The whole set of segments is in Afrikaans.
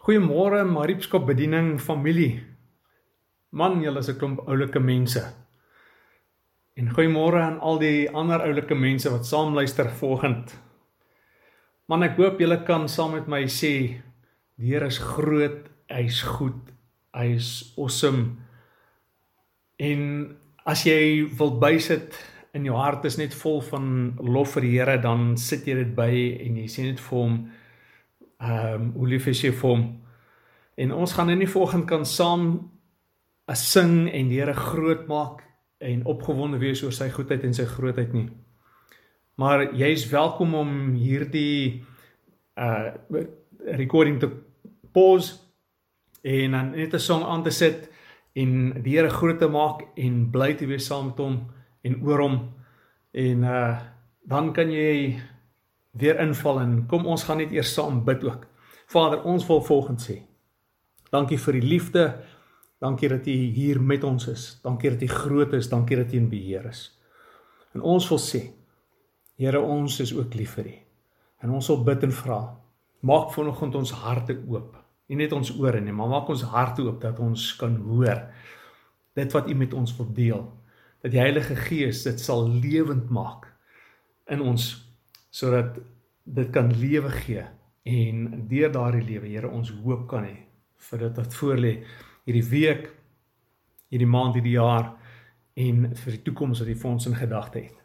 Goeiemôre Mariepskop bediening familie. Man, julle is 'n klomp oulike mense. En goeiemôre aan al die ander oulike mense wat saam luister vanoggend. Man, ek hoop julle kan saam met my sê die Here is groot, hy's goed, hy's awesome. En as jy wil bysit in jou hart is net vol van lof vir die Here, dan sit jy dit by en jy sê net vir hom ehm um, hoe lief is jy vir hom? En ons gaan in die volgende kan saam 'n sing en die Here groot maak en opgewonde wees oor sy goedheid en sy grootheid nie. Maar jy's welkom om hierdie uh recording te pause en dan net 'n song aan te sit en die Here groot te maak en bly te wees saam met hom en oor hom en uh dan kan jy weer inval en kom ons gaan net eers saam bid ook. Vader, ons wil volgens sê. Dankie vir die liefde. Dankie dat U hier met ons is. Dankie dat U groot is. Dankie dat U in beheer is. En ons wil sê, Here, ons is ook lief vir U. En ons wil bid en vra, maak vanoggend ons harte oop. Nie net ons ore nie, maar maak ons harte oop dat ons kan hoor dit wat U met ons wil deel. Dat die Heilige Gees dit sal lewend maak in ons sodat dit kan lewe gee en deur daardie lewe Here ons hoop kan hê vir dit wat voor lê hierdie week hierdie maand hierdie jaar en vir die toekoms wat U vir ons in gedagte het.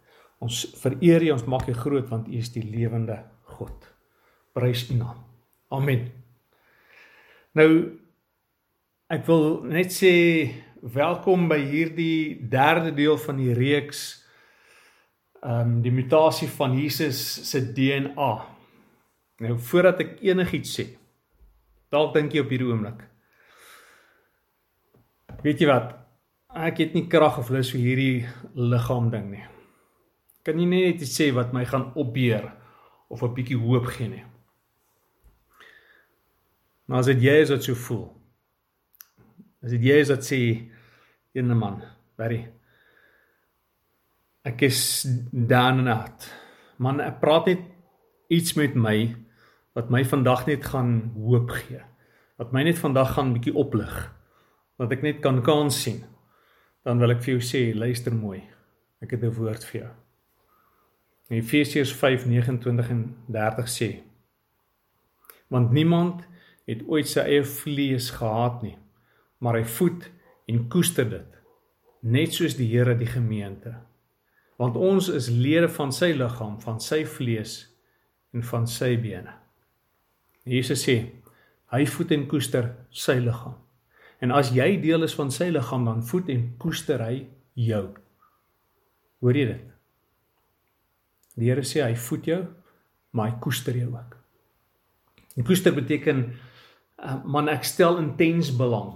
Ons vereer U, ons maak U groot want U is die lewende God. Prys U naam. Amen. Nou ek wil net sê welkom by hierdie derde deel van die reeks ehm um, die mutasie van Jesus se DNA. Nou voordat ek enigiets sê, dalk dink jy op hierdie oomblik. Weet jy wat? Ek het nie krag of lus vir hierdie liggaam ding nie. Kan jy net iets sê wat my gaan opbeer of 'n bietjie hoop gee nie? Maar as dit jy is wat so voel. As dit jy is wat sê ene man, baie Ek is down and out. Man, ek praat net iets met my wat my vandag net gaan hoop gee. Wat my net vandag gaan bietjie oplig. Dat ek net kan kans sien. Dan wil ek vir jou sê, luister mooi. Ek het 'n woord vir jou. In Efesiërs 5:29 en 30 sê: Want niemand het ooit sy eie vlees gehaat nie, maar hy voed en koester dit, net soos die Here die gemeente want ons is lede van sy liggaam, van sy vlees en van sy bene. Jesus sê, hy voed en koester sy liggaam. En as jy deel is van sy liggaam, dan voed en koester hy jou. Hoor jy dit? Die Here sê hy voed jou, maar hy koester jou ook. En koester beteken uh, man ek stel intens belang.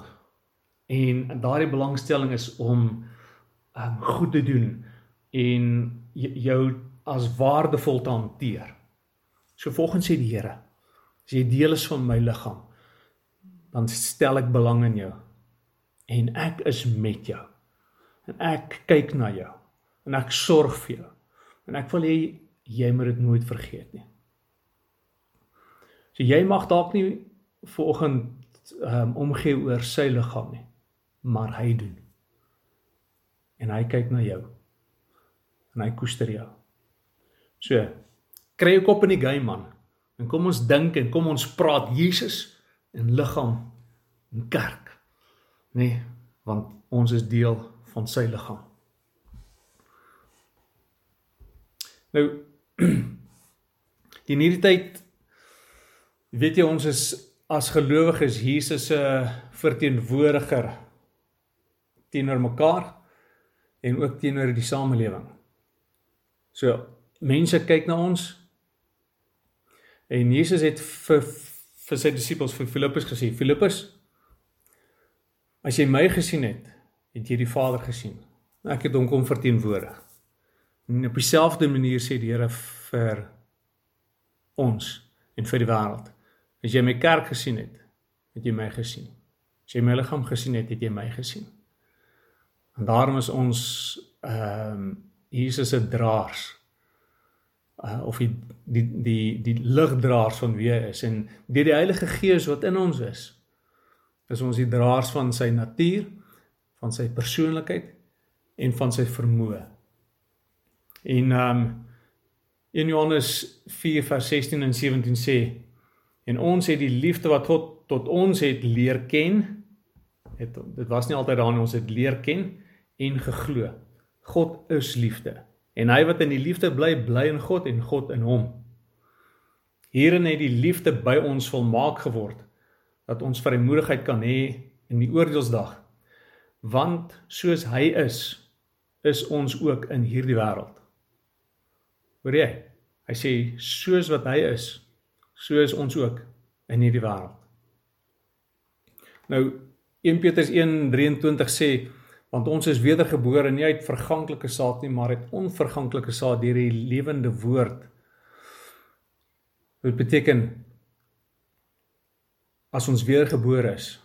En daardie belangstelling is om um, goed te doen en jou as waardevol te hanteer. So volgens sê die Here, as jy deel is van my liggaam, dan stel ek belang in jou en ek is met jou. En ek kyk na jou en ek sorg vir jou. En ek wil hê jy moet dit nooit vergeet nie. So jy mag dalk nie vanoggend um, omgee oor sy liggaam nie, maar hy doen. En hy kyk na jou en hy koester jou. So, kry jou kop in die game man. En kom ons dink en kom ons praat Jesus en liggaam en kerk. Nee, want ons is deel van sy liggaam. Nou in hierdie tyd weet jy ons is as gelowiges Jesus se verteenwoordiger teenoor mekaar en ook teenoor die samelewing. So mense kyk na ons. En Jesus het vir vir sy disippels vir Filippus gesê Filippus as jy my gesien het het jy die Vader gesien. Ek het hom kom verteenwoordig. En op dieselfde manier sê die Here vir ons en vir die wêreld as jy my kerk gesien het het jy my gesien. As jy my liggaam gesien het het jy my gesien. En daarom is ons ehm um, Jesus se draers uh, of die die die die ligdraers van wie hy is en deur die Heilige Gees wat in ons is is ons die draers van sy natuur, van sy persoonlikheid en van sy vermoë. En um, in Johannes 4 vers 16 en 17 sê en ons het die liefde wat God tot ons het leer ken het dit was nie altyd daar nie ons het leer ken en geglo. God is liefde en hy wat in die liefde bly bly in God en God in hom. Hierin het die liefde by ons volmaak geword dat ons vrymoedigheid kan hê in die oordeelsdag. Want soos hy is, is ons ook in hierdie wêreld. Hoor jy? Hy sê soos wat hy is, so is ons ook in hierdie wêreld. Nou 1 Petrus 1:23 sê want ons is wedergebore nie uit verganklike saad nie, maar uit onverganklike saad deur die lewende woord. Dit beteken as ons weergebore is,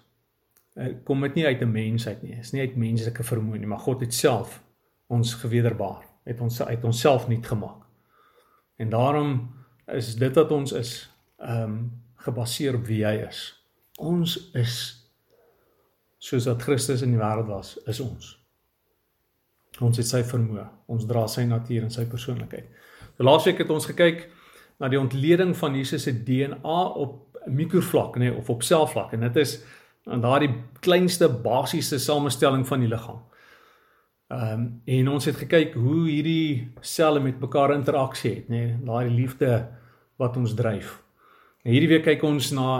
eh, kom dit nie uit 'n mens uit nie. Dit is nie uit menslike vermoë nie, maar God het self ons gewederbaar, het ons uit onsself nuut gemaak. En daarom is dit wat ons is, ehm um, gebaseer op wie hy is. Ons is soos wat Christus in die wêreld was, is ons. Ons het sy vermoë, ons dra sy natuur en sy persoonlikheid. So laasweek het ons gekyk na die ontleding van Jesus se DNA op mikrovlak nê nee, of op selvlak en dit is aan daardie kleinste basiese samestelling van die liggaam. Ehm um, en ons het gekyk hoe hierdie selle met mekaar interaksie het nê, nee, daardie liefde wat ons dryf. En hierdie week kyk ons na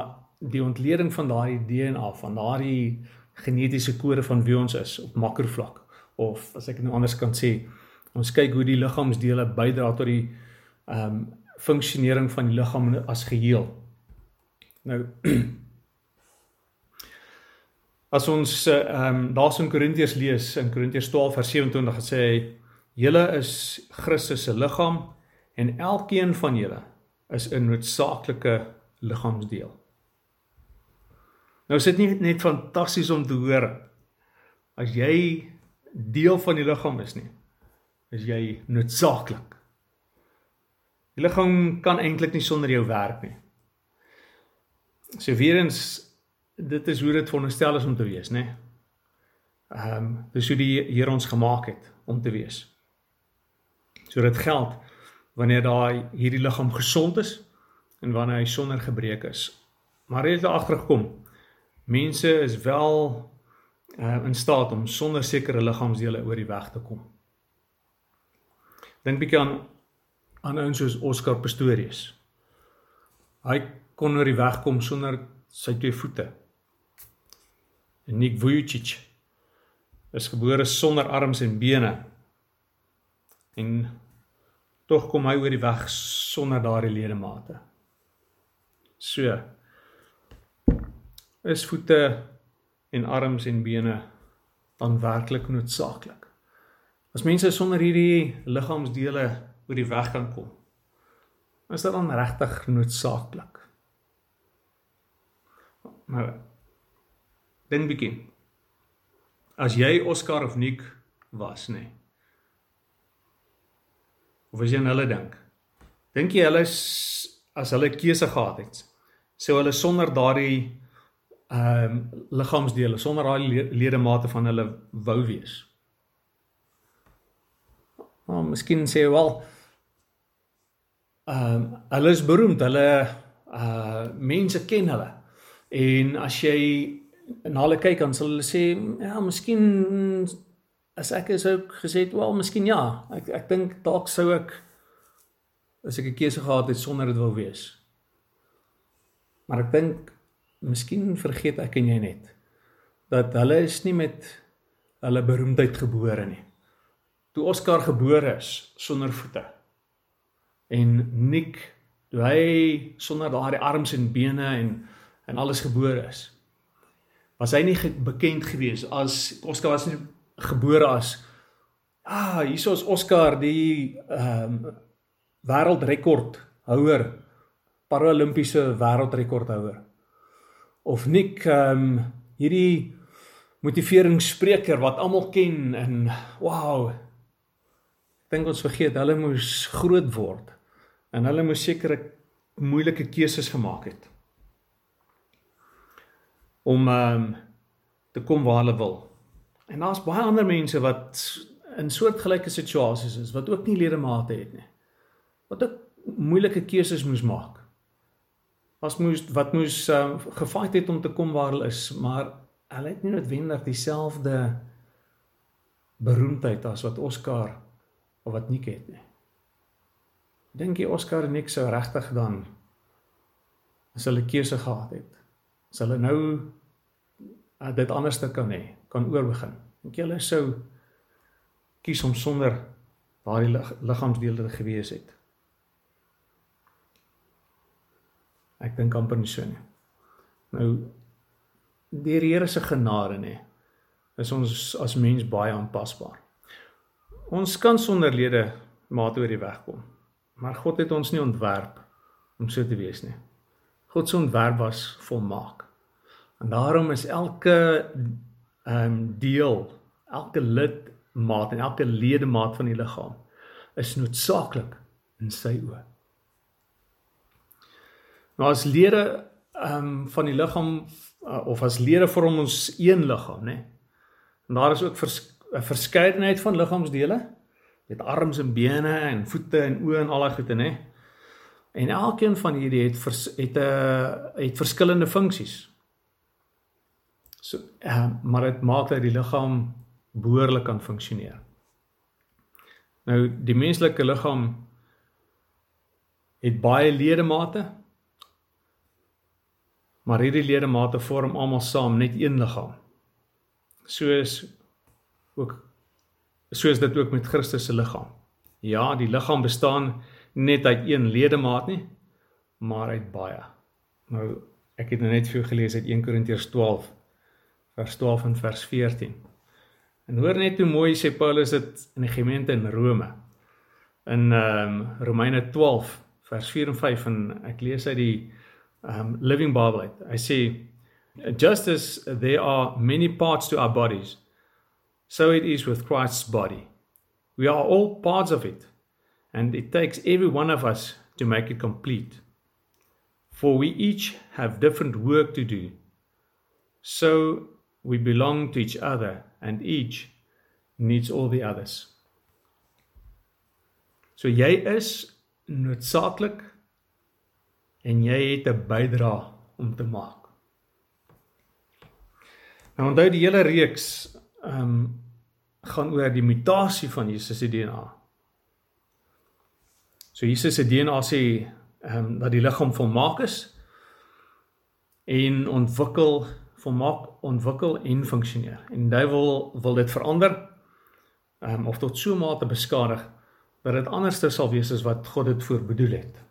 die ontleding van daardie DNA van daardie genetiese kode van wie ons is op makrovlak of as ek nou anders kan sê, ons kyk hoe die liggaamsdele bydra tot die ehm um, funksionering van die liggaam as geheel. Nou As ons ehm um, daar's in Korintiërs lees in Korintiërs 12 vers 27 gesê hy julle is Christus se liggaam en elkeen van julle is 'n noodsaaklike liggaamsdeel. Nou is dit nie net fantasties om te hoor as jy deel van die liggaam is nie. Is jy noodsaaklik. Die liggaam kan eintlik nie sonder jou werk nie. So weer eens dit is hoe dit veronderstel is om te wees, né? Nee? Ehm um, dis hoe die Here ons gemaak het om te wees. So dit geld wanneer daai hierdie liggaam gesond is en wanneer hy sonder gebreke is. Maar jy het agtergekom. Mense is wel uh, in staat om sonder sekere liggaamsdele oor die weg te kom. Dink bietjie aan aan ouens soos Oscar Pistorius. Hy kon oor die weg kom sonder sy twee voete. En Nick Vujicic is gebore sonder arms en bene. En tog kom hy oor die weg sonder daardie ledemate. So is voete en arms en bene dan werklik noodsaaklik. As mense sonder hierdie liggaamsdele oor die weg kan kom, is dit dan regtig noodsaaklik. Maar dink bietjie. As jy Oscar of Nick was, nê. Nee, of as jy aan hulle dink. Dink jy hulle as hulle keuse gehad het, sou hulle sonder daardie um, liggaamsdele, sonder daai ledemate van hulle wou wees? Maar oh, miskien sê jy wel ehm um, hulle is beroemd, hulle uh mense ken hulle. En as jy na hulle kyk dan sal hulle sê ja, miskien as ek is ook gesê, wel, miskien ja. Ek ek dink dalk sou ek as ek 'n keuse gehad het sonder dit wou wees. Maar ek dink miskien vergeet ek en jy net dat hulle is nie met hulle beroemdheid gebore nie. Toe Oscar gebore is sonder voete en Nick toe hy sonder daardie arms en bene en en alles gebore is. Was hy nie bekend gewees as Oscar was nie gebore as ah hierso is Oscar die ehm um, wêreldrekord houer paralimpiese wêreldrekordhouer of Nick ehm um, hierdie motiveringsspreker wat almal ken en wow dink ons vergeet hulle moes groot word en hulle moes sekere moeilike keuses gemaak het om ehm um, te kom waar hulle wil. En daar's baie ander mense wat in soortgelyke situasies is wat ook nie ledemate het nie. Wat ook moeilike keuses moes maak. Was moes wat moes um, gefight het om te kom waar hulle is, maar hulle het nie noodwendig dieselfde beroemdheid as wat Oscar of wat Nick het nie. Dink jy Oscar en Nick sou regtig dan as hulle keuse gehad het? As hulle nou uh, dit anders te kan hê, kan oorbegin. Dink jy hulle sou kies om sonder daardie liggaamsdele te gewees het? Ek dink amper nie so nie. Nou deur die Here se genade nê is ons as mens baie aanpasbaar. Ons kan sonder lede maat oor die weg kom. Maar God het ons nie ontwerp om so te wees nie. God se ontwerp was volmaak. En daarom is elke ehm um, deel, elke lidmaat en elke ledemaat van die liggaam is noodsaaklik in sy oë. Nou as lede ehm um, van die liggaam uh, of as lede vorm ons een liggaam, né? En daar is ook 'n vers, verskeidenheid van liggaamsdele. Jy het arms en bene en voete en oë en al daai goede, né? En elkeen van hierdie het vers, het 'n uh, het verskillende funksies. So, uh, maar dit maak dat die liggaam behoorlik kan funksioneer. Nou die menslike liggaam het baie ledemate. Maar hierdie ledemate vorm almal saam net een liggaam. Soos ook soos dit ook met Christus se liggaam. Ja, die liggaam bestaan net uit een ledemaat nie, maar uit baie. Nou ek het nou net vir jou gelees uit 1 Korintiërs 12 vers 12 en vers 14. En hoor net hoe mooi sê Paulus dit in die gemeente in Rome. In ehm um, Romeine 12 vers 4 en 5 en ek lees uit die um, Living Bible uit. Hy sê just as there are many parts to our bodies so it is with Christ's body. We are all parts of it and it takes every one of us to make it complete. For we each have different work to do. So we belong to each other and each needs all the others. So jy is noodsaaklik en jy het 'n bydrae om te maak. Nou onthou die hele reeks ehm um, gaan oor die mutasie van Jesus se DNA. So Jesus se DNA sê ehm um, dat die liggaam volmaak is en ontwikkel volmaak ontwikkel en funksioneer. En die duiwel wil dit verander um, of tot so mate beskadig dat dit anderster sal wees as wat God dit voorbedoel het.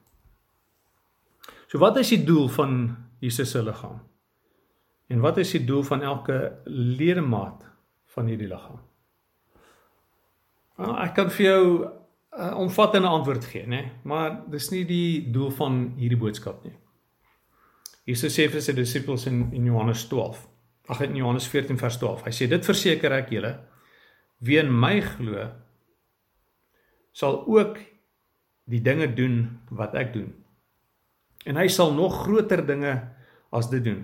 So wat is die doel van Jesus se liggaam? En wat is die doel van elke ledemaat van hierdie liggaam? Nou, ek kan vir jou 'n uh, omvattende antwoord gee, nê, maar dis nie die doel van hierdie boodskap nie. Jesus sê vir sy disippels in in Johannes 12. Ag in Johannes 14 vers 12. Hy sê dit verseker ek julle wie in my glo sal ook die dinge doen wat ek doen. En hy sal nog groter dinge as dit doen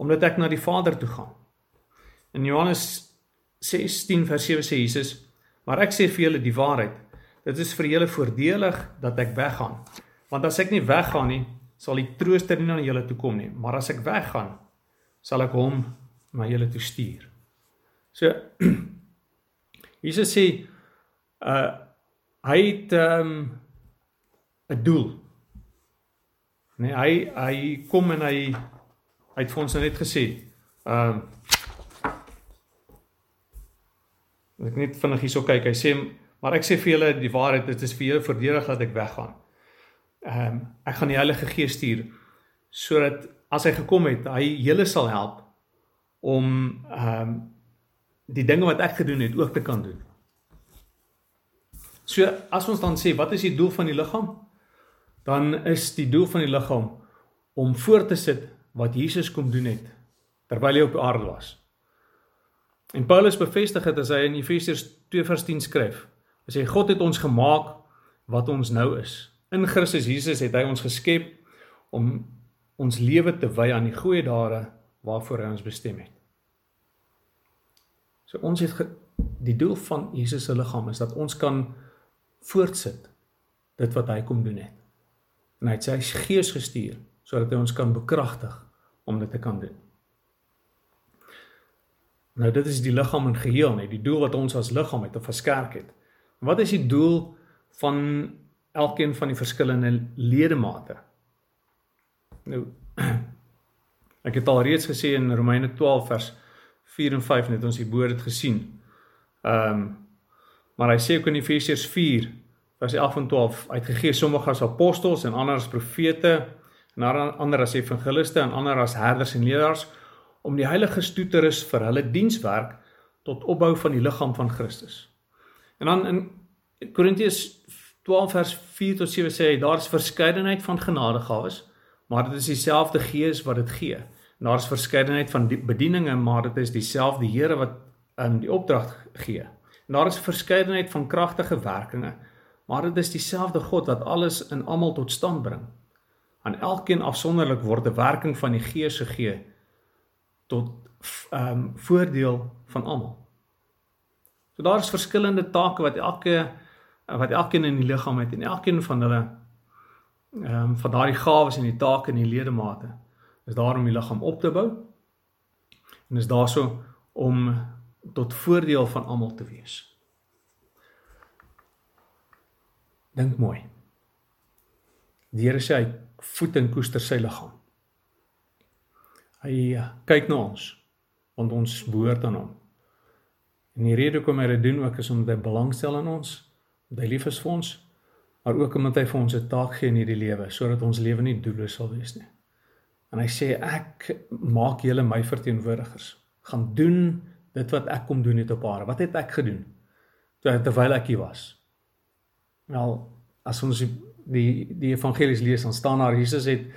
omdat ek na die Vader toe gaan. In Johannes 16 vers 7 sê Jesus: "Maar ek sê vir julle die waarheid. Dit is vir julle voordelig dat ek weggaan. Want as ek nie weggaan nie, sal die trooster nie na julle toe kom nie, maar as ek weggaan, sal ek hom na julle toe stuur. So Jesus sê uh hy het um 'n doel. Nee, hy hy kom en hy hy het vir ons nou net gesê, um ek net vinnig hierso kyk, hy sê maar ek sê vir julle die waarheid, dit is vir julle voordelig dat ek weggaan ehm um, ek gaan die Heilige Gees stuur sodat as hy gekom het, hy julle sal help om ehm um, die dinge wat ek gedoen het ook te kan doen. So as ons dan sê wat is die doel van die liggaam? Dan is die doel van die liggaam om voort te sit wat Jesus kom doen het terwyl hy op aarde was. En Paulus bevestig dit as hy in Efesiërs 2:10 skryf. Hy sê God het ons gemaak wat ons nou is In Christus Jesus het hy ons geskep om ons lewe te wy aan die goeie dade waarvoor hy ons bestem het. So ons het die doel van Jesus se liggaam is dat ons kan voortsit dit wat hy kom doen het. En hy het sy gees gestuur sodat hy ons kan bekragtig om dit te kan doen. Nou dit is die liggaam in geheel, net die doel wat ons as liggaam het te verskerk het. Wat is die doel van elkeen van die verskillende ledemate? Nou ek het al reeds gesê in Romeine 12 vers 4 en 5 net ons die woord het gesien. Ehm um, maar hy sê ook in Efesiërs 4 vers 11 en 12 uitgegee sommige as apostels en ander as profete en ander as evangeliste en ander as herders en leerders om die heiliges toe te rus vir hulle dienswerk tot opbou van die liggaam van Christus. En dan in Korintiërs 12 vers 4 tot 7 sê hy daar's verskeidenheid van genadegawes, maar dit is dieselfde Gees wat dit gee. Daar's verskeidenheid van die bedieninge, maar dit is dieselfde Here wat in die opdrag gee. En daar is verskeidenheid van kragtige werkinge, maar dit is dieselfde God wat alles in almal tot stand bring. Aan elkeen afsonderlik word 'n werking van die Gees gegee tot ehm um, voordeel van almal. So daar is verskillende take wat elke wat elkeen in die liggaam het en elkeen van hulle ehm um, van daardie gawes en die take in die ledemate is daar om die liggaam op te bou en is daarso om tot voordeel van almal te wees. Dink mooi. Die Here sê hy voed en koester sy liggaam. Hy eh, kyk na ons want ons behoort aan hom. En die rede hoekom hy dit doen ook is omdat hy belangstel in ons, omdat hy lief is vir ons, maar ook omdat hy vir ons 'n taak gee in hierdie lewe sodat ons lewe nie doelloos sal wees nie. En hy sê ek maak julle my verteenwoordigers. Gaan doen dit wat ek kom doen het op aarde. Wat het ek gedoen terwyl ek hier was? Wel, as ons die die evangelies lees, dan staan daar Jesus het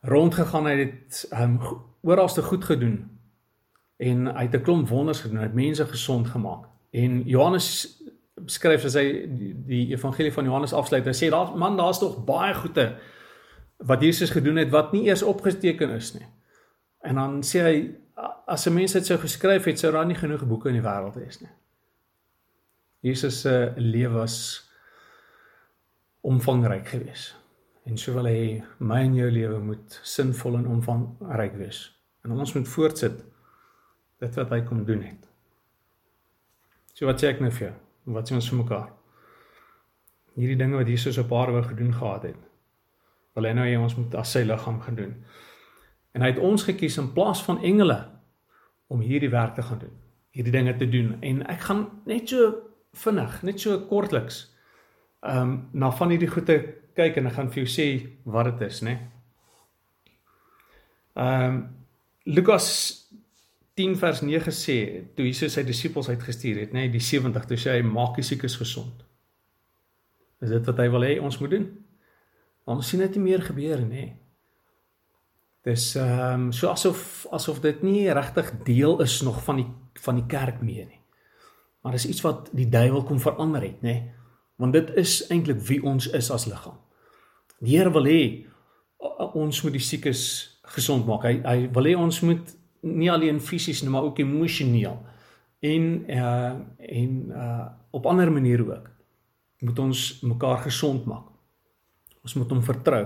rondgegaan, hy het um, oralste goed gedoen en hy het 'n klomp wonders gedoen, hy het mense gesond gemaak. En Johannes skryf as hy die, die evangelie van Johannes afsluit, hy sê daar man, daar's tog baie goeie wat Jesus gedoen het wat nie eers opgeteken is nie. En dan sê hy as 'n mens dit sou geskryf het, sou daar nie genoeg boeke in die wêreld wees nie. Jesus se lewe was omvangryk geweest. En so wil hy my en jou lewe moet sinvol en omvangryk wees. En ons moet voortsit dit wat hy kom doen het. So wat sê ek nou vir jou? Wat sê ons vir mekaar? Hierdie dinge wat Jesus op aarde gedoen gehad het wil hy nou hê ons moet as sy liggaam gaan doen. En hy het ons gekies in plaas van engele om hierdie werk te gaan doen, hierdie dinge te doen. En ek gaan net so vinnig, net so kortliks ehm um, na van hierdie goeie kyk en ek gaan vir jou sê wat dit is, né? Ehm um, Lukas 10 vers 9 sê toe Jesus sy disippels uitgestuur het, nê, die 70, toe sê hy maak die siekes gesond. Is dit wat hy wil hê ons moet doen? Maar ons sien dit nie meer gebeur nie. Dis ehm um, so asof asof dit nie regtig deel is nog van die van die kerk meer nie. Maar dis iets wat die duiwel kom verander het, nê? Want dit is eintlik wie ons is as liggaam. Die Here wil hê ons moet die siekes gesond maak. Hy hy wil hê ons moet nie alleen fisies nie, maar ook emosioneel en uh en uh op ander maniere ook moet ons mekaar gesond maak. Ons moet hom vertrou.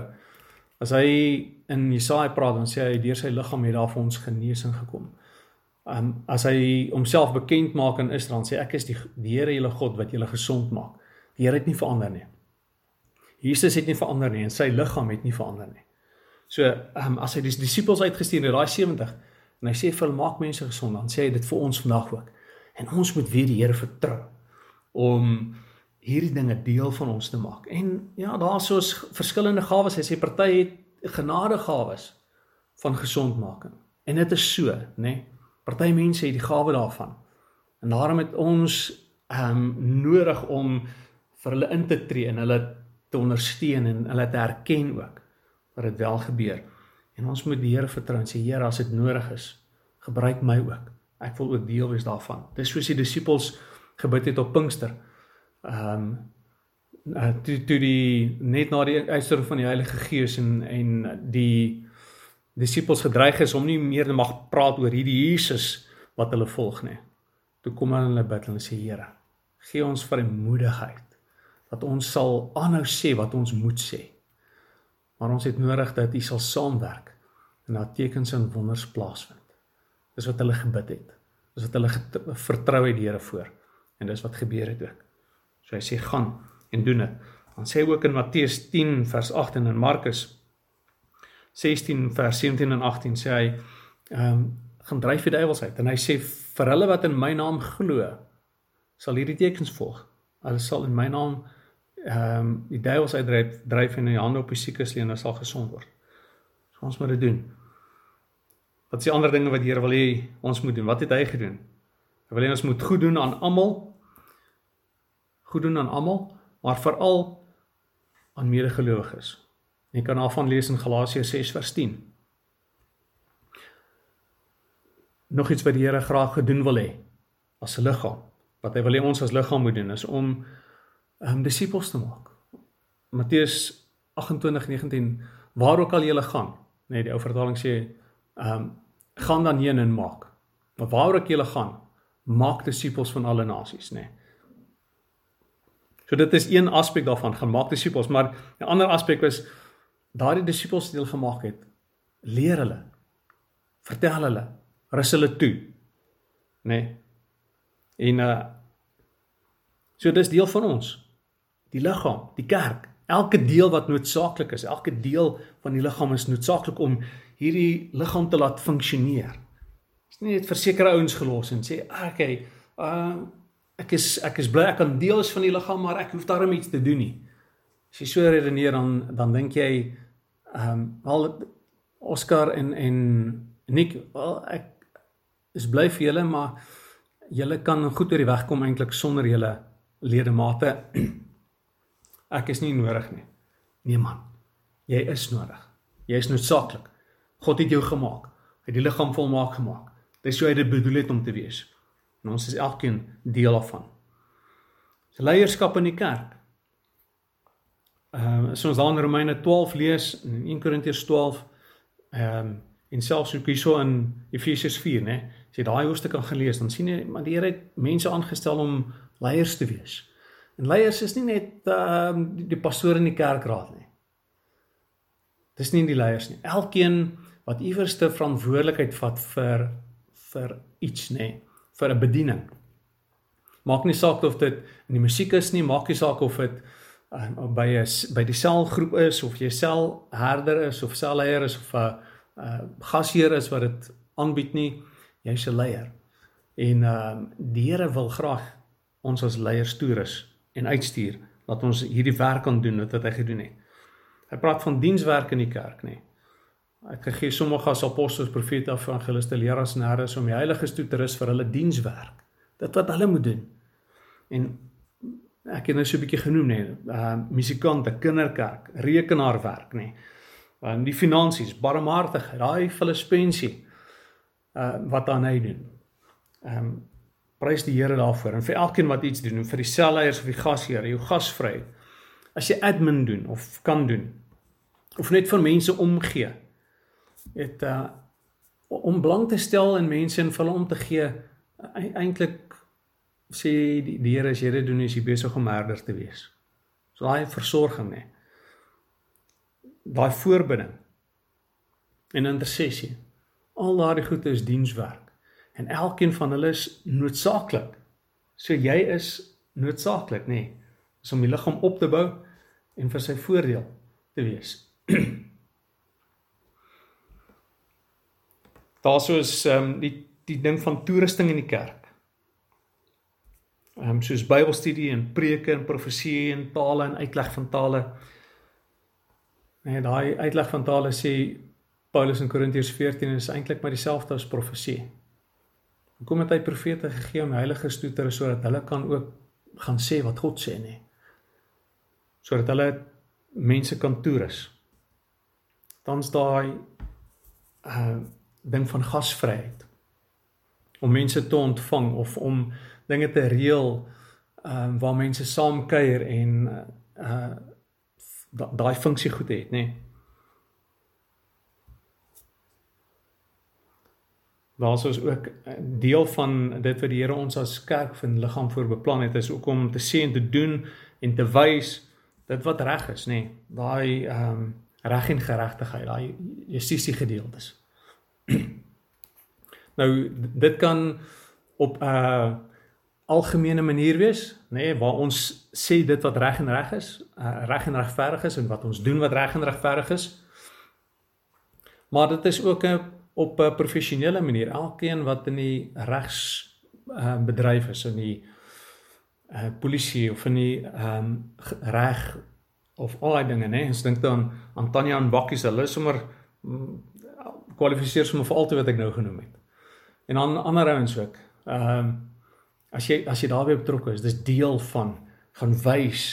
As hy in Jesaja praat, dan sê hy deur sy liggaam het daar vir ons genesing gekom. Um as hy homself bekend maak in Israel, sê ek is die die Here julle God wat julle gesond maak. Die Here het nie verander nie. Jesus het nie verander nie en sy liggaam het nie verander nie. So, um as hy die disippels uitgestuur het, daai 70 en hy sê vir maak mense gesond, dan sê hy dit vir ons vandag ook. En ons moet weer die Here vertrou om hierdie dinge deel van ons te maak. En ja, daar's soos verskillende gawes. Hy sê party het genadegawes van gesondmaking. En dit is so, nê? Nee? Party mense het die gawe daarvan. En daarom het ons ehm um, nodig om vir hulle in te tree en hulle te ondersteun en hulle te erken ook dat dit wel gebeur. En ons moet die Here vertrou en sê Here, as dit nodig is, gebruik my ook. Ek wil ook deel wees daarvan. Dis soos die disippels gebid het op Pinkster ehm um, toe toe die net na die uitstorting van die Heilige Gees en en die disippels gedreig is om nie meer te mag praat oor hierdie Jesus wat hulle volg nie. Toe kom hulle bid en sê Here, gee ons vrymoedigheid dat ons sal aanhou sê wat ons moet sê. Maar ons het nodig dat U sal saamwerk en dat tekens en wonders plaasvind. Dis wat hulle gebid het. Dis wat hulle vertrou het die Here voor. En dis wat gebeur het ook. So hy sê gaan en doen dit. Dan sê hy ook in Matteus 10 vers 8 en in Markus 16 vers 17 en 18 sê hy ehm um, gaan dryf die duiwels uit en hy sê vir hulle wat in my naam glo sal hierdie tekens volg. Hulle sal in my naam ehm um, die duiwels uitdryf dryf en in die hande op die siekes lê en hulle sal gesond word. So ons moet dit doen. Wat is die ander dinge wat die Here wil hê ons moet doen? Wat het hy gedoen? Hy wil hê ons moet goed doen aan almal. Goed doen aan almal, maar veral aan medegelowiges. Jy kan daarvan lees in Galasiërs 6 vers 10. Nog iets wat die Here graag gedoen wil hê as 'n liggaam. Wat hy wil hê ons as liggaam moet doen is om um disippels te maak. Matteus 28:19 Waar ook al jy gaan, nee die ou vertaling sê um gaan dan heen en maak. Maar waar ook jy gaan, maak disippels van alle nasies, nê. Nee. So dit is een aspek daarvan, gaan maak disippels, maar 'n ander aspek is daardie disippels jy gemaak het, leer hulle. Vertel hulle, rus hulle toe. Nê? Nee. En uh so dis deel van ons. Die liggaam, die kerk. Elke deel wat noodsaaklik is, elke deel van die liggaam is noodsaaklik om hierdie liggaam te laat funksioneer. Dis nie net vir sekere ouens gelos en sê, ah, "Okay, uh ek is ek is bly ek kan deel is van die liggaam, maar ek hoef daarom iets te doen nie." As jy so redeneer dan dan dink jy ehm um, al Oscar en en Nick, wel ek is bly vir julle, maar julle kan goed oor die weg kom eintlik sonder julle ledemate. Ek is nie nodig nie. Nee man. Jy is nodig. Jy is noodsaaklik. God het jou gemaak. Hy het die liggaam volmaak gemaak. Dis hoe hy dit bedoel het om te wees. En ons is elkeen deel daarvan. Se leierskap in die kerk. Ehm uh, as ons dan in Romeine 12 lees en in 1 Korintiërs 12 ehm um, en selfs ook hierso in Efesiërs 4, né? As jy daai hoofstuk kan gelees, dan sien jy maar die Here het mense aangestel om leiers te wees. En leiers is nie net ehm uh, die, die pastoor in die kerkraad nie. Dis nie die leiers nie. Elkeen wat iewerste verantwoordelikheid vat vir vir iets nê, vir 'n bediening. Maak nie saak of dit in die musiek is nie, maak nie saak of dit um, by 'n by die selgroep is of jy selherder is of selleier is of 'n uh, gasheer is wat dit aanbied nie, jy's 'n leier. En ehm uh, die Here wil graag ons as leiers toerus en uitstuur dat ons hierdie werk kan doen wat hy gedoen het. Hy praat van dienswerk in die kerk, nê. Ek gegee sommige as apostels, profete, evangeliste, leraars en herders om die heiliges toe te rus vir hulle dienswerk. Dit wat hulle moet doen. En ek het nou so 'n bietjie genoem nê, uh musikante, kinderkerk, rekenaarwerk nê. Um die finansies, barmhartigheid, daai Filippensie uh wat dan hy doen. Um prys die Here daarvoor en vir elkeen wat iets doen, vir die selleiers of die gasheer, jou gasvryheid. As jy admin doen of kan doen of net vir mense omgee. Het uh om belang te stel in mense en vir hulle om te gee eintlik sê die, die Here as jy dit doen is jy besig om herder te wees. So daai versorging nê. Daai voorbinding en intersessie. Al daardie goede is dienswerk en elkeen van hulle is noodsaaklik. So jy is noodsaaklik nê. Is om die liggaam op te bou en vir sy voordeel te wees. Daarso is ehm um, die die ding van toerusting in die kerk ehm um, soos Bybelstudie en preke en profesie en tale en uitleg van tale. Nee, daai uitleg van tale sê Paulus in Korintiërs 14 is eintlik maar dieselfde as profesie. Hoekom het hy profete gegee om heilige stoetere sodat hulle kan ook gaan sê wat God sê nie? Sodat hulle mense kan toerus. Dan's daai uh ding van gasvryheid om mense te ontvang of om dinge te reël ehm um, waar mense saam kuier en uh daai funksie goed het, nê. Nee. Daar's ons ook deel van dit wat die Here ons as kerk van liggaam voor beplan het is ook om te sê en te doen en te wys dit wat reg is, nê. Nee. Daai ehm um, reg en geregtigheid, daai justisie gedeeltes. nou dit kan op 'n uh, algemene manier wees, nê, nee, waar ons sê dit wat reg en reg is, uh, reg en regverdig is en wat ons doen wat reg en regverdig is. Maar dit is ook 'n op 'n professionele manier. Elkeen wat in die regs uh, bedryf is in die uh, polisie of in die ehm um, reg of al daai dinge, nê. Ons dink dan aan Tanya en Bakkie se hulle sommer mm, kwalifiseer sommer vir al te wat ek nou genoem het. En dan ander ouens ook. Ehm um, as jy as jy daarbey betrokke is, dis deel van gaan wys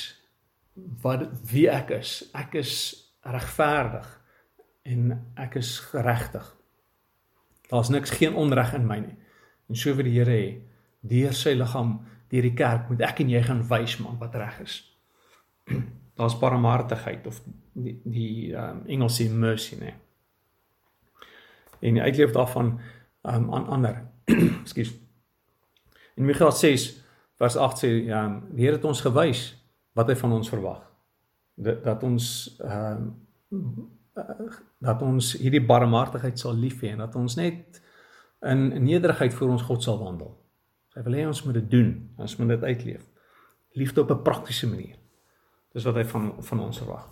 wat wie ek is. Ek is regverdig en ek is geregtig. Daar's niks geen onreg in my nie. En so vir die Here hê deur sy liggaam, deur die kerk moet ek en jy gaan wys man wat reg is. Daar's barmhartigheid of die die um, Engels sê mercy nê. En die uitleef daarvan um, aan ander. Ekskuus. In Micha 6 vers 8 sê ja, die Here het ons gewys wat hy van ons verwag. Dat, dat ons ehm uh, dat ons hierdie barmhartigheid sal lief hê en dat ons net in nederigheid voor ons God sal wandel. Hy wil hê ons moet dit doen, ons moet dit uitleef. Liefde op 'n praktiese manier. Dis wat hy van van ons verwag.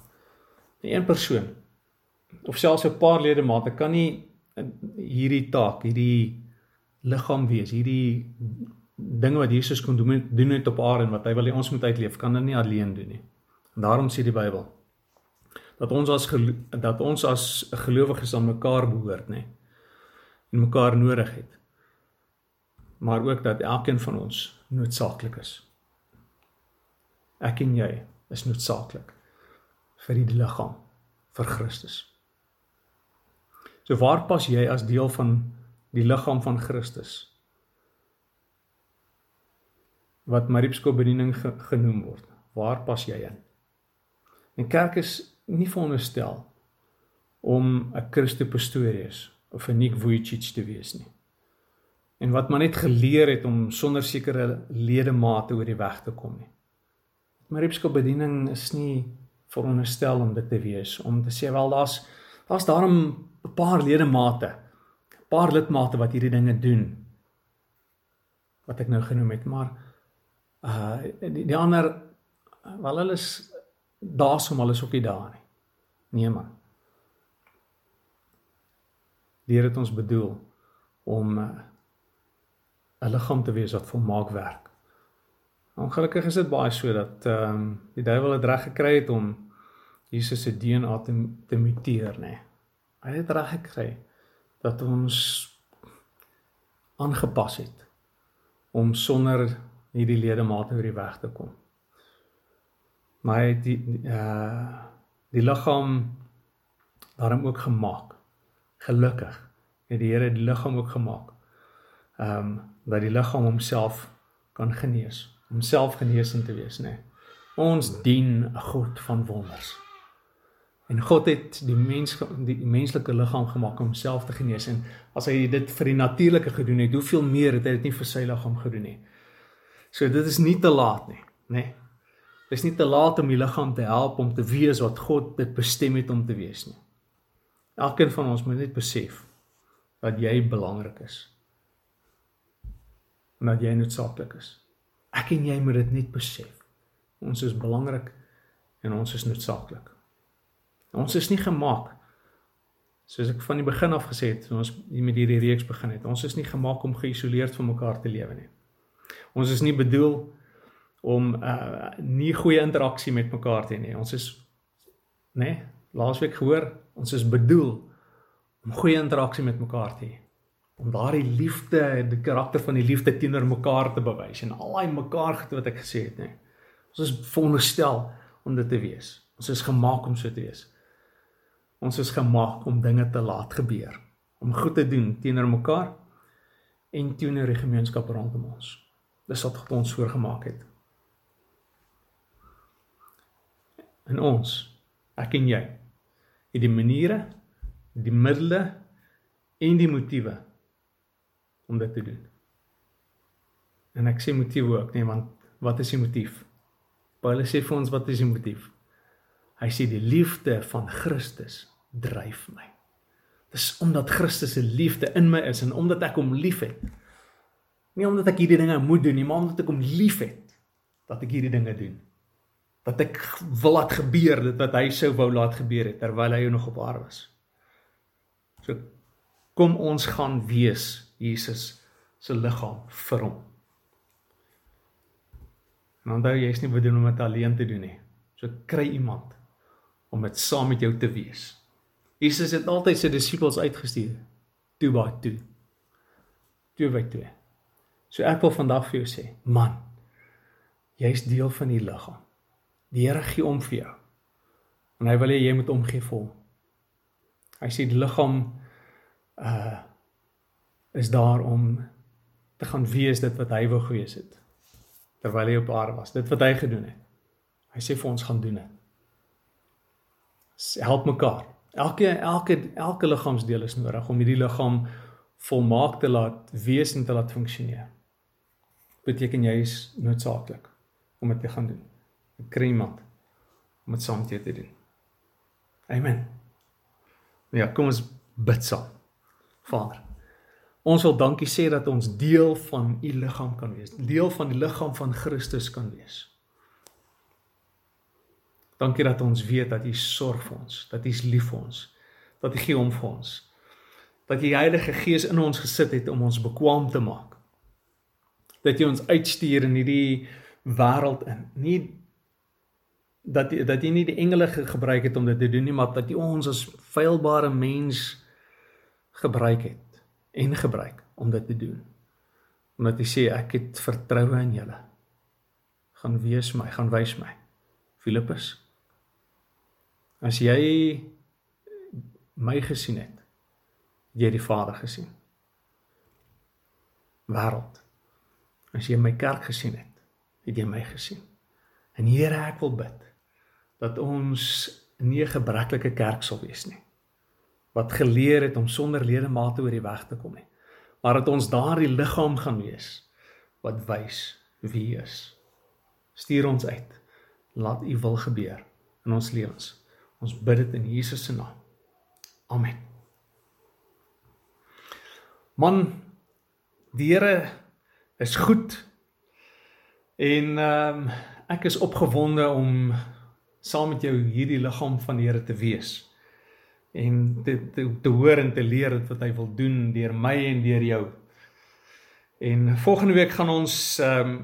'n Een persoon of selfs 'n paar ledemate kan nie hierdie taak, hierdie liggaam wees, hierdie ding wat Jesus kon doen doen het op aarde en wat hy wil hê ons moet uitleef, kan dit nie alleen doen nie. En daarom sê die Bybel dat ons as dat ons as gelowiges aan mekaar behoort, nê. En mekaar nodig het. Maar ook dat elkeen van ons noodsaaklik is. Ek en jy is noodsaaklik vir die liggaam vir Christus. So waar pas jy as deel van die liggaam van Christus? wat Mariepsko bediening ge, genoem word. Waar pas jy in? En kerk is nie veronderstel om 'n Christo Pastorius of 'n Nick Vujicic te wees nie. En wat maar net geleer het om sonder sekere ledemate oor die weg te kom nie. Mariepsko bediening is nie veronderstel om dit te wees om te sê wel daar's daar's daarom 'n paar ledemate, 'n paar lidmate wat hierdie dinge doen wat ek nou genoem het, maar uh die, die ander wel hulle is daarsom hulle is ook nie daar nie. Nee man. Die Here het ons bedoel om uh, 'n liggaam te wees wat volmaak werk. Ongelukkig is dit baie so dat ehm um, die duiwel het reg gekry het om Jesus se DNA te, te muteer, nê. Nee. Hy het reg gekry dat ons aangepas het om sonder hierdie ledemate oor die weg te kom. Maar hy die uh die liggaam daarom ook gemaak. Gelukkig het die Here die liggaam ook gemaak. Um, dat die liggaam homself kan genees, homself genesend te wees, nê. Nee. Ons dien 'n God van wonders. En God het die mens die menslike liggaam gemaak om homself te genees en as hy dit vir die natuurlike gedoen het, hoeveel meer het hy dit nie vir sy liggaam gedoen nie. So dit is nie te laat nie, nê? Nee. Dit is nie te laat om die liggaam te help om te wees wat God dit bestem het om te wees nie. Elkeen van ons moet net besef dat jy belangrik is. En dat jy noodsaaklik is. Ek en jy moet dit net besef. Ons is belangrik en ons is noodsaaklik. Ons is nie gemaak soos ek van die begin af gesê het, ons met hierdie reeks begin het. Ons is nie gemaak om geïsoleerd van mekaar te lewe nie. Ons is nie bedoel om uh nie goeie interaksie met mekaar te hê nie. Ons is nê, nee, laasweek gehoor, ons is bedoel om goeie interaksie met mekaar te hê. Om daardie liefde, die karakter van die liefde teenoor mekaar te bewys en al daai mekaar goed wat ek gesê het, nê. Nee. Ons is veronderstel om dit te wees. Ons is gemaak om so te wees. Ons is gemaak om dinge te laat gebeur, om goed te doen teenoor mekaar en teenoor die gemeenskap rondom ons. Dis wat God ons voorgemaak het. In ons, ek en jy, het die maniere, die middele en die motiewe om dit te doen. En ek sê motiewe ook, nee, want wat is die motief? Paulus sê vir ons wat is die motief? Hy sê die liefde van Christus dryf my. Dis omdat Christus se liefde in my is en omdat ek hom liefhet. Nie omdat ek hierdie dinge moet doen nie, maar omdat ek hom liefhet dat ek hierdie dinge doen. Dat ek wil laat gebeur dit wat hy sou wou laat gebeur het terwyl hy nog op aarde was. So kom ons gaan wees Jesus se liggaam vir hom. En onthou jy's nie bedoel om dit alleen te doen nie. So kry iemand om dit saam met jou te wees. Jesus het altyd sy disippels uitgestuur toe by toe. Toe by toe. So ek wil vandag vir jou sê, man, jy's deel van die liggaam. Die Here gee om vir jou. En hy wil hê jy moet omgee vir hom. Hy sê die liggaam uh is daar om te gaan wees dit wat hy wou gewees het terwyl hy op aarde was. Dit wat hy gedoen het. Hy sê vir ons gaan doen dit. Help mekaar. Elke elke elke liggaamsdeel is nodig om hierdie liggaam volmaak te laat wees en te laat funksioneer. Beteken jy is noodsaaklik om dit te gaan doen. Ek kry iemand om dit saam met jou te doen. Amen. Ja, kom ons bid saam. Vader, ons wil dankie sê dat ons deel van u liggaam kan wees, deel van die liggaam van Christus kan wees. Dankie dat ons weet dat U sorg vir ons, dat U is lief vir ons, dat U gee om vir ons. Dat die Heilige Gees in ons gesit het om ons bekwam te maak. Dat U ons uitstuur in hierdie wêreld in. Nie dat U dat U nie die engele gebruik het om dit te doen nie, maar dat U ons as feilbare mens gebruik het en gebruik om dit te doen. Omdat U sê ek het vertroue in Julle. Gaan wees my, gaan wys my. Filippus As jy my gesien het, jy het die Vader gesien. Wêreld. As jy my kerk gesien het, het jy my gesien. En Here, ek wil bid dat ons nie 'n gebreklike kerk sal wees nie. Wat geleer het om sonder ledemate oor die weg te kom nie. Maar dat ons daardie liggaam gaan wees wat wys wie is. Stuur ons uit. Laat u wil gebeur in ons lewens. Ons bid dit in Jesus se naam. Amen. Man, die Here is goed. En ehm um, ek is opgewonde om saam met jou hierdie liggaam van die Here te wees en te te, te hoor en te leer wat hy wil doen deur my en deur jou. En volgende week gaan ons ehm um,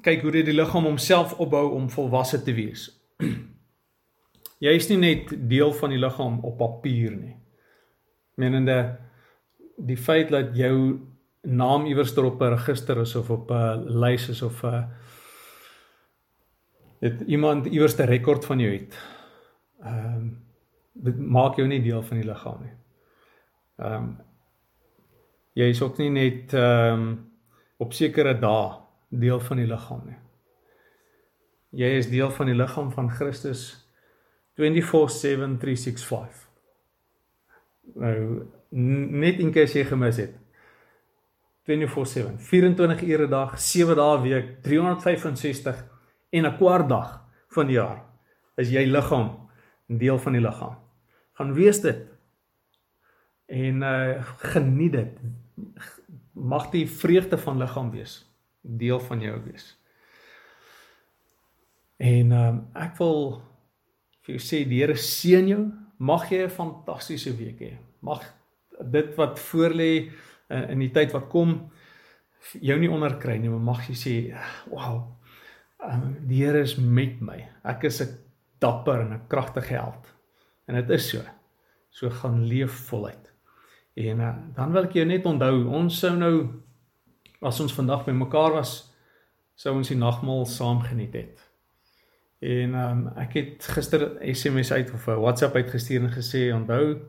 kyk hoe dit die liggaam homself opbou om volwasse te wees. Jy is nie net deel van die liggaam op papier nie. Menende die feit dat jou naam iewers op 'n register is of op 'n lys is of 'n dit iemand iewers 'n rekord van jou het. Ehm um, dit maak jou nie deel van die liggaam nie. Ehm um, jy is ook nie net ehm um, op sekere dae deel van die liggaam nie. Jy is deel van die liggaam van Christus 24765. Nou net in as jy gemis het. 247, 24 ure 'n dag, 7 dae 'n week, 365 en 'n kwart dag van die jaar is jy liggaam, 'n deel van die liggaam. Gaan wees dit. En uh geniet dit. Mag die vreugde van liggaam wees, deel van jou wees. En um ek wil vir jou sê die Here seën jou. Mag jy 'n fantastiese week hê. Mag dit wat voorlê in, in die tyd wat kom jou nie onderkry nie, maar mag jy sê, "Wow. Die Here is met my. Ek is 'n dapper en 'n kragtige held." En dit is so. So gaan leef voluit. En uh, dan wil ek jou net onthou, ons sou nou as ons vandag by mekaar was, sou ons die nagmaal saam geniet het. En um, ek het gister SMS uit of 'n WhatsApp uitgestuur en gesê onthou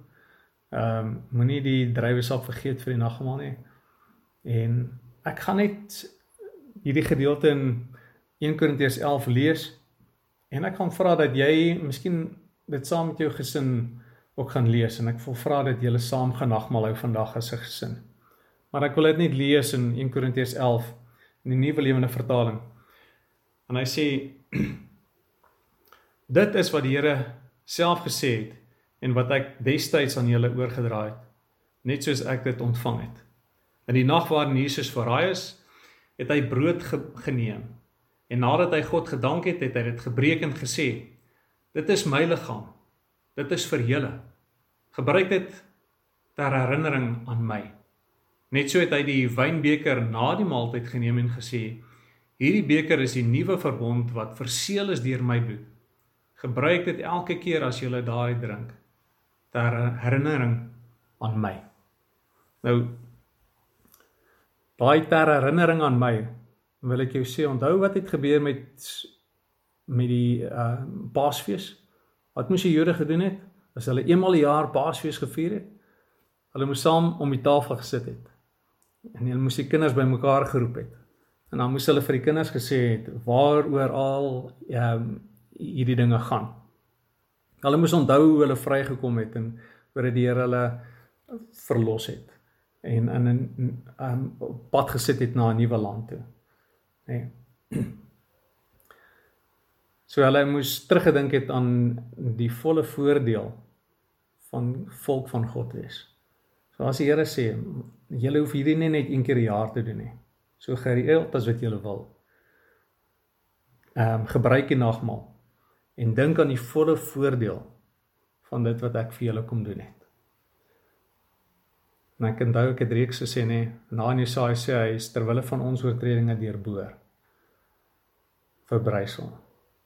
ehm um, moenie die druiwesap vergeet vir die nagmaal nie. En ek gaan net hierdie gedeelte in 1 Korintiërs 11 lees En ek gaan vra dat jy miskien dit saam met jou gesin ook gaan lees en ek wil vra dat julle saam genagmaal hou vandag as 'n gesin. Maar ek wil dit net lees in 1 Korintiërs 11 in die Nuwe Lewende Vertaling. En hy sê dit is wat die Here self gesê het en wat ek destyds aan julle oorgedra het, net soos ek dit ontvang het. In die nag waarin Jesus verraai is, het hy brood ge geneem. En nadat hy God gedank het, het hy dit gebreek en gesê: "Dit is my liggaam. Dit is vir julle. Gebruik dit ter herinnering aan my." Net so het hy die wynbeker na die maaltyd geneem en gesê: "Hierdie beker is die nuwe verbond wat verseël is deur my bloed. Gebruik dit elke keer as jy daai drink ter herinnering aan my." Nou daai ter herinnering aan my wil ek jou sê onthou wat het gebeur met met die uh Paasfees? Wat moes die Jode gedoen het? As hulle eenmal 'n jaar Paasfees gevier het, hulle moes saam om die tafel gesit het. En hulle moes die kinders bymekaar geroep het. En dan moes hulle vir die kinders gesê het waaroor al ehm um, hierdie dinge gaan. Hulle moes onthou hoe hulle vrygekom het en dit die Here hulle verlos het en in 'n um, pad gesit het na 'n nuwe land toe. Nee. So hulle moes teruggedink het aan die volle voordeel van volk van God wees. So as die Here sê, julle hoef hierdie nie net een keer 'n jaar te doen nie. So gereeld as wat julle wil. Ehm um, gebruik die nagmaal en dink aan die volle voordeel van dit wat ek vir julle kom doen het. En ek onthou ek het reeks gesê nê, na in Jesaja sê hy is terwille van ons oortredinge deurboor. Verbrysel.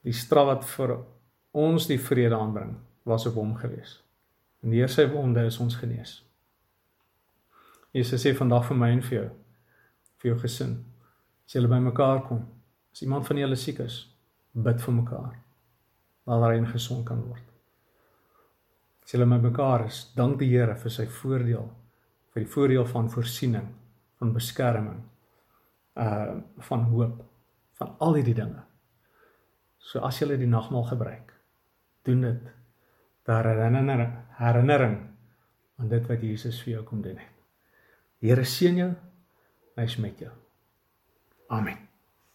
Die straf wat vir ons die vrede aanbring, was op hom gewees. En deur sy wonde is ons genees. Jesus sê vandag vir my en vir jou, vir jou gesin, as julle bymekaar kom, as iemand van julle siek is, bid vir mekaar. Dat hy gesond kan word. As julle bymekaar is, dank die Here vir sy voordeel vir die voordeel van voorsiening, van beskerming, uh van hoop, van al hierdie dinge. So as jy die nagmaal gebruik, doen dit ter herinnering, herinnering aan dit wat Jesus vir jou kom doen het. Die Here seën jou. Hy's met jou. Amen.